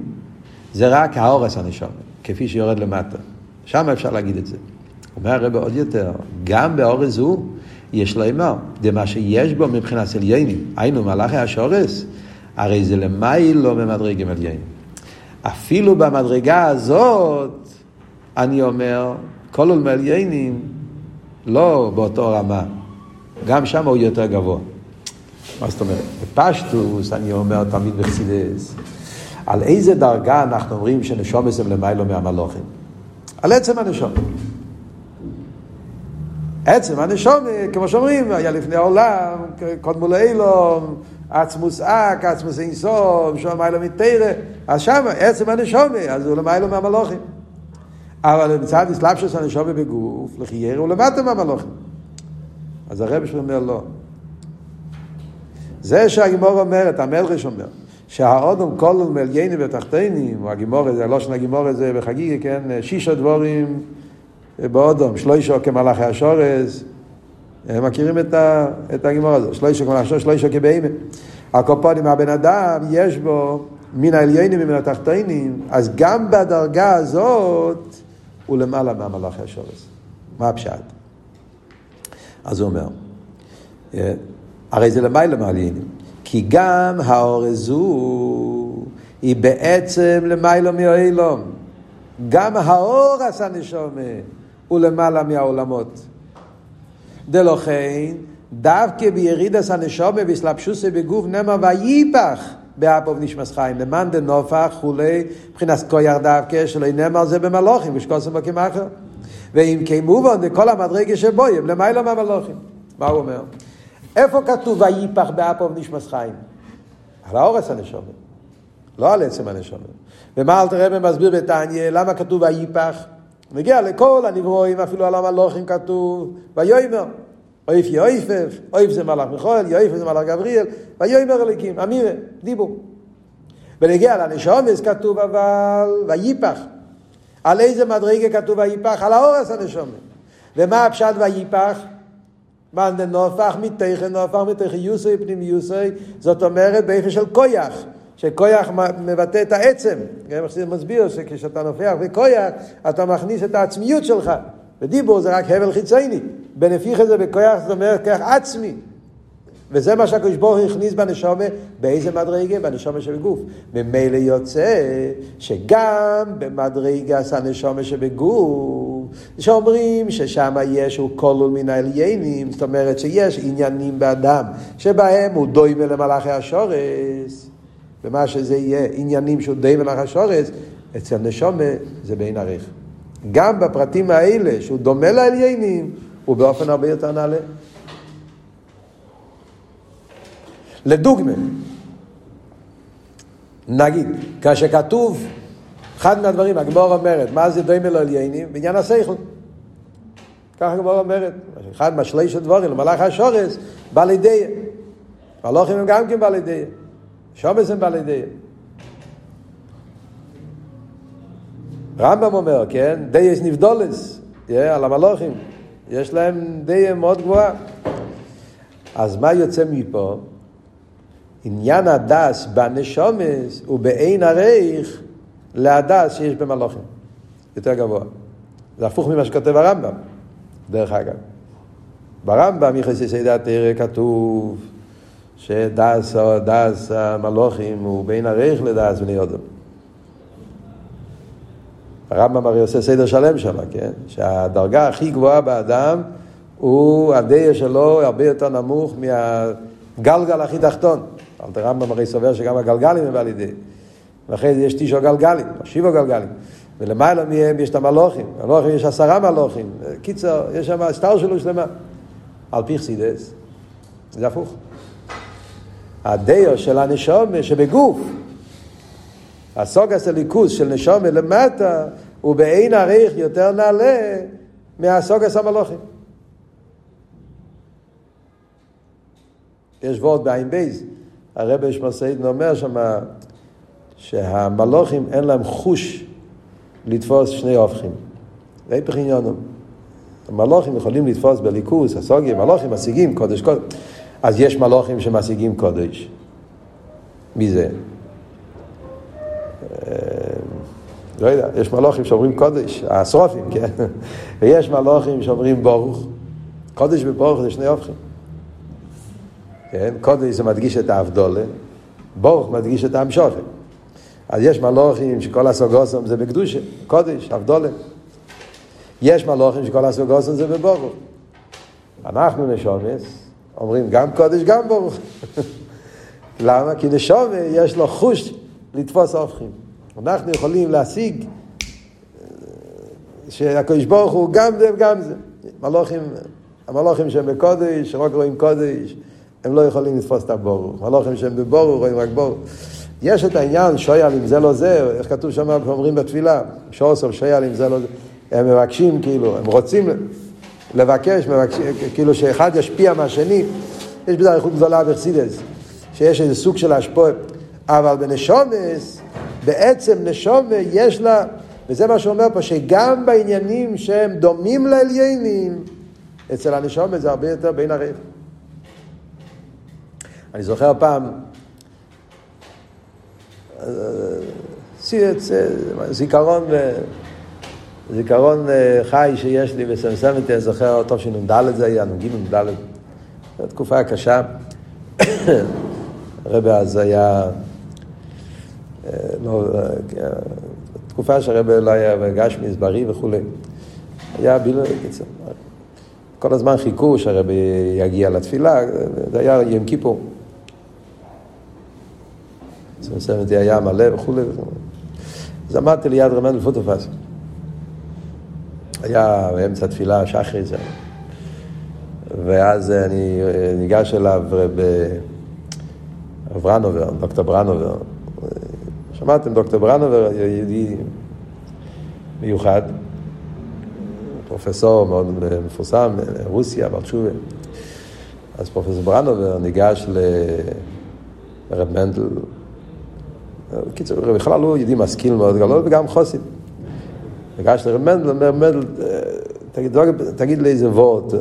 זה רק האורס הנשום, כפי שיורד למטה. שם אפשר להגיד את זה. אומר הרב עוד יותר, גם באורס זו יש לו אמר, זה מה שיש בו מבחינת עליינים, היינו מלאכי השורס, הרי זה למיילו ממדרגים עליינים. אפילו במדרגה הזאת, אני אומר, כלול מעליינים, לא באותו רמה, גם שם הוא יותר גבוה. מה זאת אומרת? בפשטוס, אני אומר תמיד בחסידס, על איזה דרגה אנחנו אומרים שנשומס הם למיילו מהמלוכים? על עצם הנשום. עצם הנשום, כמו שאומרים, היה לפני העולם, קודמו לאילום, עצמוס אק, עצמוס אינסוף, שום מיילו מתרא, אז שם, עצם הנשום, אז הוא למיילו מהמלוכים. אבל מצד אסלאפשוס הנשומה בגוף, לחיירה הוא למטה מהמלוכים. אז הרב שלו אומר לא. זה שהגימור אומרת, המלרש אומר, שהאודום כלול מעליינים ותחתינים, או הגימור הזה, הלושן הגימור הזה בחגיגה, כן, שישה דבורים באודום, שלוישו כמלאכי השורס, הם מכירים את, ה, את הגימור הזה, שלוישו כמלאכי השורס, שלוישו כבהימה. הקופונים, הבן אדם, יש בו מן העליינים ומן התחתינים, אז גם בדרגה הזאת הוא למעלה מהמלאכי השורס. מה הפשט? אז הוא אומר, אה, הרי זה למעלה מהעליינים, כי גם האורזו היא בעצם למעלה מהאילום. גם האור עשה נשומה הוא למעלה מהעולמות. דלוכן, דווקא בירידס הנשומה והסלבשוסי בגוף נאמר וייפח באפוב נשמס חיים, למאן דנופח כולי, מבחינת כויר דווקא שלא נאמר זה במלוכים, ושקוסם בקים אחר. ואם כמובן דכל המדרגה שבוים, למיילא מהמלוכים. מה הוא אומר? איפה כתוב וייפח באפוב נשמס חיים? על האורס הנשומה, לא על עצם הנשומה. ומה אלתר רבי מסביר בתניא, למה כתוב וייפח? מגיע לכל הנברואים, אפילו על המלוכים כתוב, ויאמר. אויף יויפף, אויף זה מלאך מיכואל, יויפף זה מלאך גבריאל, ויאמר אליקים, אמירה, דיבור. ונגיע לנשומס כתוב אבל, וייפח. על איזה מדרגה כתוב וייפח? על האורס הנשומת. ומה הפשט וייפח? מאן דנופח מתכן, נופח מתכן יוסי פנים יוסי, זאת אומרת באיפה של כויח. שכויח מבטא את העצם. גם איך מסביר שכשאתה נופח בכויח, אתה מכניס את העצמיות שלך. ודיבור זה רק הבל חיצייני. בנפיח הזה בכויח זאת אומרת כוח עצמי. וזה מה שהקדוש ברוך הוא הכניס בנשומה, באיזה מדרגה? בנשומה שבגוף. ממילא יוצא שגם במדרגה הנשומה שבגוף, שאומרים ששם יש הוא כלול מן העליינים, זאת אומרת שיש עניינים באדם, שבהם הוא דוימה למלאכי השורס, ומה שזה יהיה עניינים שהוא דוימה למלאכי השורס, אצל נשומה זה בין עריך. גם בפרטים האלה, שהוא דומה לעליינים, הוא באופן הרבה יותר נעלה. לדוגמה, נגיד, כאשר כתוב, אחד מהדברים, הגמור אומרת, מה זה דומה לעליינים? בעניין השכל. ככה הגמור אומרת, אחד מהשליש הדבורים, למלאך השורס, בא לידי. מלאכים הם גם כן בא לידי. שומס הם בא לידי. רמב"ם אומר, כן, דייס נבדולס, על המלוכים, יש להם דייה מאוד גבוהה. אז מה יוצא מפה? עניין הדס בנשומס הוא בעין הרייך להדס שיש במלוכים. יותר גבוה. זה הפוך ממה שכותב הרמב"ם, דרך אגב. ברמב"ם, יחסי סיידת תראה, כתוב שדס המלוכים הוא בין הרייך לדס בני אודם. הרמב"ם הרי עושה סדר שלם שם, כן? שהדרגה הכי גבוהה באדם הוא, הדיה שלו הרבה יותר נמוך מהגלגל הכי תחתון. אלתר רמב"ם הרי סובר שגם הגלגלים הם על ידי. ואחרי זה יש תשעו גלגלים, שבעו גלגלים. ולמעלה מהם יש את המלוכים. המלוכים יש עשרה מלוכים. קיצר, יש שם סטר שלו שלמה. על פי חסידס, זה הפוך. הדיו של הנשום שבגוף, הסוגס הליכוז של נשום למטה, הוא בעין עריך יותר נעלה מהסוגס המלוכים. יש וורד בעין בייז, הרבי שמסעידן אומר שם שהמלוכים אין להם חוש לתפוס שני הופכים. היפך עניונם. המלוכים יכולים לתפוס בליכוס, הסוגיה, מלוכים משיגים קודש קודש. אז יש מלוכים שמשיגים קודש. מי זה? אה, לא יודע, יש מלוכים שאומרים קודש, השרופים, כן? ויש מלוכים שאומרים ברוך. קודש וברוך זה שני הופכים. כן? קודש זה מדגיש את האבדולה, ברוך מדגיש את המשוכן. אז יש מלוכים שכל הסוגוסם זה בקדושה, קודש, אבדולה. יש מלוכים שכל הסוגוסם זה בברוך. אנחנו נשומס, אומרים גם קודש גם ברוך. למה? כי נשומה יש לו חוש לתפוס הופכים. אנחנו יכולים להשיג אה, שהקדוש ברוך הוא גם זה וגם זה. מלוכים, המלוכים שהם בקודש, רק רואים קודש, הם לא יכולים לתפוס את הבור. מלוכים שהם בבור, רואים רק בור. יש את העניין, שויאל אם זה לא זה, איך כתוב שם, אומרים בתפילה, שורסום שויאל אם זה לא זה. הם מבקשים, כאילו, הם רוצים לבקש, מבקשים, כאילו שאחד ישפיע מהשני. יש בזה איכות גדולה בחסידס, שיש איזה סוג של השפועה. אבל בנשומס, בעצם נשומה יש לה, וזה מה שאומר פה, שגם בעניינים שהם דומים לעליינים, אצל הנשומה זה הרבה יותר בין הרב. אני זוכר פעם, זיכרון, זיכרון חי שיש לי בסמסמתי, אני זוכר, טוב שנ"ד זה היה, נ"ג נ"ד, זו תקופה קשה. הרבי אז היה, לא, תקופה שהרבי לא היה גשמיס בריא וכולי. היה בילוי, קיצר. כל הזמן חיכו שהרבי יגיע לתפילה, זה היה יום כיפור. סמסמתי היה מלא וכולי. אז עמדתי ליד רמנדל פוטופס. היה באמצע תפילה, שחרי זה. ואז אני ניגש אליו ברנובר, דוקטור ברנובר. שמעתם דוקטור ברנובר, יהודי מיוחד, פרופסור מאוד מפורסם, רוסיה, בר תשובה. אז פרופסור ברנובר ניגש לרב מנדל, בקיצור, בכלל הוא יהודי משכיל מאוד גדול וגם חוסי. ניגש לרב מנדל, אומר מנדל, תגיד, תגיד לי איזה וורט.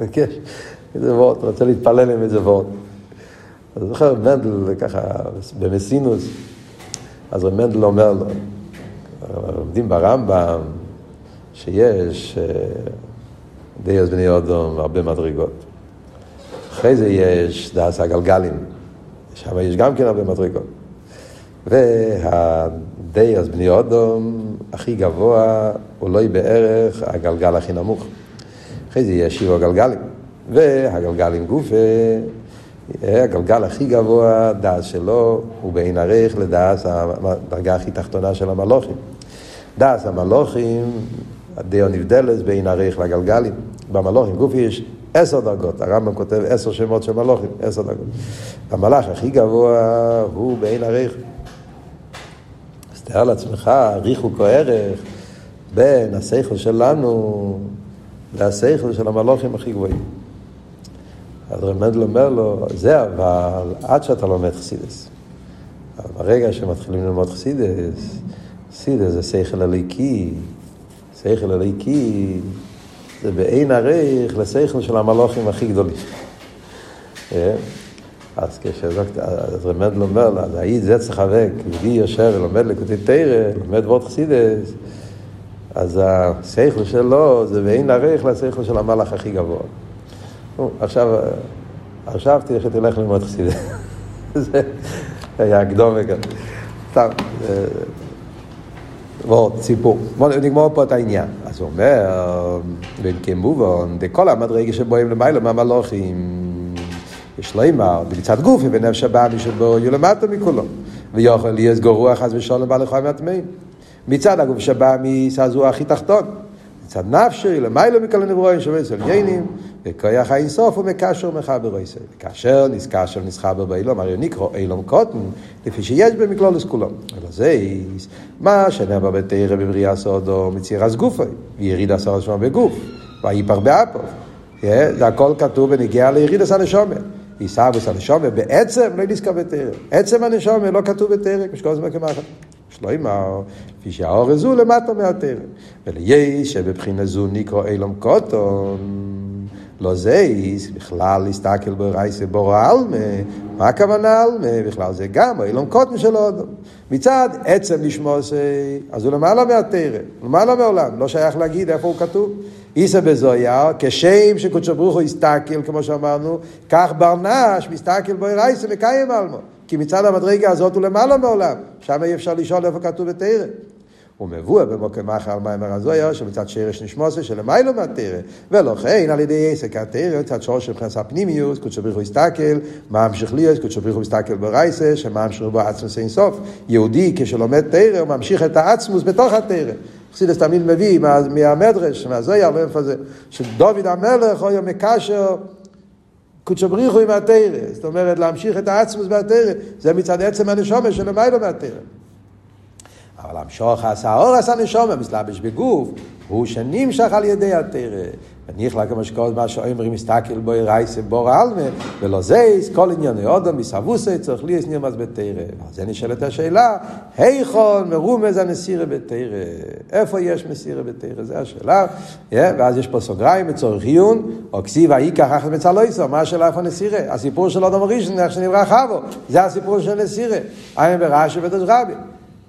מבקש, איזה וורט, רוצה להתפלל עם איזה וורט. אז זוכר מנדל ככה במסינוס, אז רב מנדל אומר לו, לומדים ברמב"ם שיש דיוס בני אודום והרבה מדרגות. אחרי זה יש דס הגלגלים, שם יש גם כן הרבה מדרגות. והדיוס בני אודום הכי גבוה הוא לא בערך הגלגל הכי נמוך. אחרי זה יש שבע גלגלים, והגלגלים גופה, הגלגל הכי גבוה, דס שלו, הוא בין ערך לדס הדרגה הכי תחתונה של המלוכים. דס המלוכים, הדעה נבדלת בין ערך לגלגלים. במלוכים גופי יש עשר דרגות, הרמב"ם כותב עשר שמות של מלוכים, עשר דרגות. המלאך הכי גבוה הוא בעין ערך. אז תאר לעצמך, ריחוק או ערך בין השכל שלנו והשכל של המלוכים הכי גבוהים. אז רב מנדל אומר לו, זה אבל עד שאתה לומד חסידס. אבל ברגע שמתחילים ללמוד חסידס, חסידס זה שכל הליקי, שכל הליקי זה באין ערך לשכל של המלוכים הכי גדולים. אה? אז כשרב מנדל אומר לה, אז היית זה צריך להיאבק, יהודי יושב ולומד לקוטי תרא, לומד וורט חסידס, אז השכל שלו זה באין ערך לשכל של המלאך הכי גבוה. עכשיו, עכשיו תראה שתלך ללמוד חסידס. זה היה הקדום וכאן. סתם, ועוד סיפור. בואו נגמור פה את העניין. אז הוא אומר, בין כמובן, דכל המדרגה שבואים למעלה מהמלוכים, יש לו אמר, במצד גופי ונפש הבאמי שבו יהיו למטה מכולו. ויוכל להיות גרוע חס ושלום בעלי חיים מהטמאים. מצד הגוף שבא מסזוע הכי תחתון. מצד נפשי, למעלה מכל הנברואים שווה אצל יינים, וכויח האינסוף מקשר ומחבר עשה. כאשר נזכשר נסחבר באילום, הרי נקרא אילום קוטן, לפי שיש במכלולוס כולו. אלא זה מה שנאמר בתרא בבריאה סודו, מציר אז גופי, ויריד עשר שמה בגוף, ויפר באפו. זה הכל כתוב ונגיע ליריד עשר נשומת. עיסאוויס הנשומה בעצם לא נזכר בתרא. עצם הנשומה לא כתוב בתרא, כשכל הזמן כמחת. שלוימר, כפי שהאור הזו למטה מהתרא. וליש שבבחינה זו נקרא אילום קוטון, לא זייס, בכלל להסתכל ברייסה בורו עלמה, מה הכוונה עלמה? בכלל זה גם אילום קוטון של אודום. מצד עצם לשמוע זה, אז הוא למעלה מהתרא, למעלה מעולם, לא שייך להגיד איפה הוא כתוב. איסא בזויה, כשם שקודשו ברוך הוא הסתכל, כמו שאמרנו, כך ברנש מסתכל בו רייסה מקיים עלמו. כי מצד המדרגה הזאת הוא למעלה מעולם, שם אי אפשר לשאול איפה כתוב בתרא. הוא מבואר במוקם אחר מיימר הזויה, שמצד שרש נשמוסה שלמיילו מהתרא, ולכן על ידי עסק התרא, מצד שורש של מבחינת הפנימיוס, קודשו בריך הוא הסתכל, ממשיך להיות, קודשו בריך הוא מסתכל ברייסה, שמה ממשיך בו עצמוס אין סוף. יהודי כשלומד תרא, הוא ממשיך את העצמוס בתוך התרא. חסידס תמיד מביא מהמדרש, מהזויה, מאיפה זה, שדוד המלך היה מקשר קודשו בריחו עם התרא, זאת אומרת להמשיך את העצמוס בתרא, זה מצד עצם הנשומה של המיילו מהתרא. אבל המשוך עשה אור עשה נשומה, מסלבש בגוף, הוא שנמשך על ידי התרא. וניחלה כמו שקוראים מה שאומרים מסתכל בו רייסה בור העלמה, ולא זייס, כל ענייני אודם מסבוסי, צריך לי נרמז בתרא. אז זה נשאלת השאלה, היכון מרומז הנסירה בתרא? איפה יש מסירה בתרא? זו השאלה. ואז יש פה סוגריים לצורך עיון, או כסיב האיקח אחת מצלויסו, מה השאלה איפה נסירה? הסיפור של אודם הראשון, איך שנברא חבו, זה הסיפור של נסירה. עין ברש"י ודש רבי.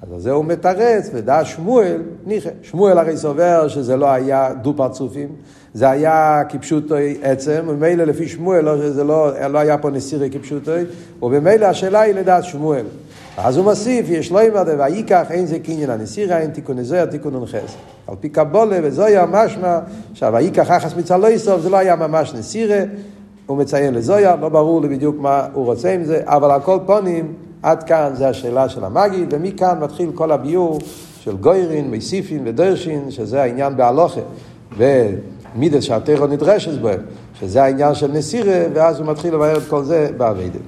אז על זה הוא מתרץ, ודע שמואל, ניחא. שמואל הרי סובר שזה לא היה דו פרצופים, זה היה כפשוטוי עצם, וממילא לפי שמואל לא, זה לא, לא היה פה נסירי כפשוטוי, ובמילא השאלה היא לדעת שמואל. אז הוא מוסיף, יש לא אמר דבר, וייקח אין זה קניין הנסירה, אין תיקון נזויה, תיקון נחס. על פי קבולה וזויה משמע, עכשיו וייקח אחס מצל לא יסוף, זה לא היה ממש נסירה, הוא מציין לזויה, לא ברור לי בדיוק מה הוא רוצה עם זה, אבל על כל פונים, עד כאן זה השאלה של המגיד, ומכאן מתחיל כל הביור של גוירין, מייסיפין ודרשין, שזה העניין בהלוכה. ומידס שהטרו נדרשת בהם, שזה העניין של נסירה, ואז הוא מתחיל לבאר את כל זה באביידה.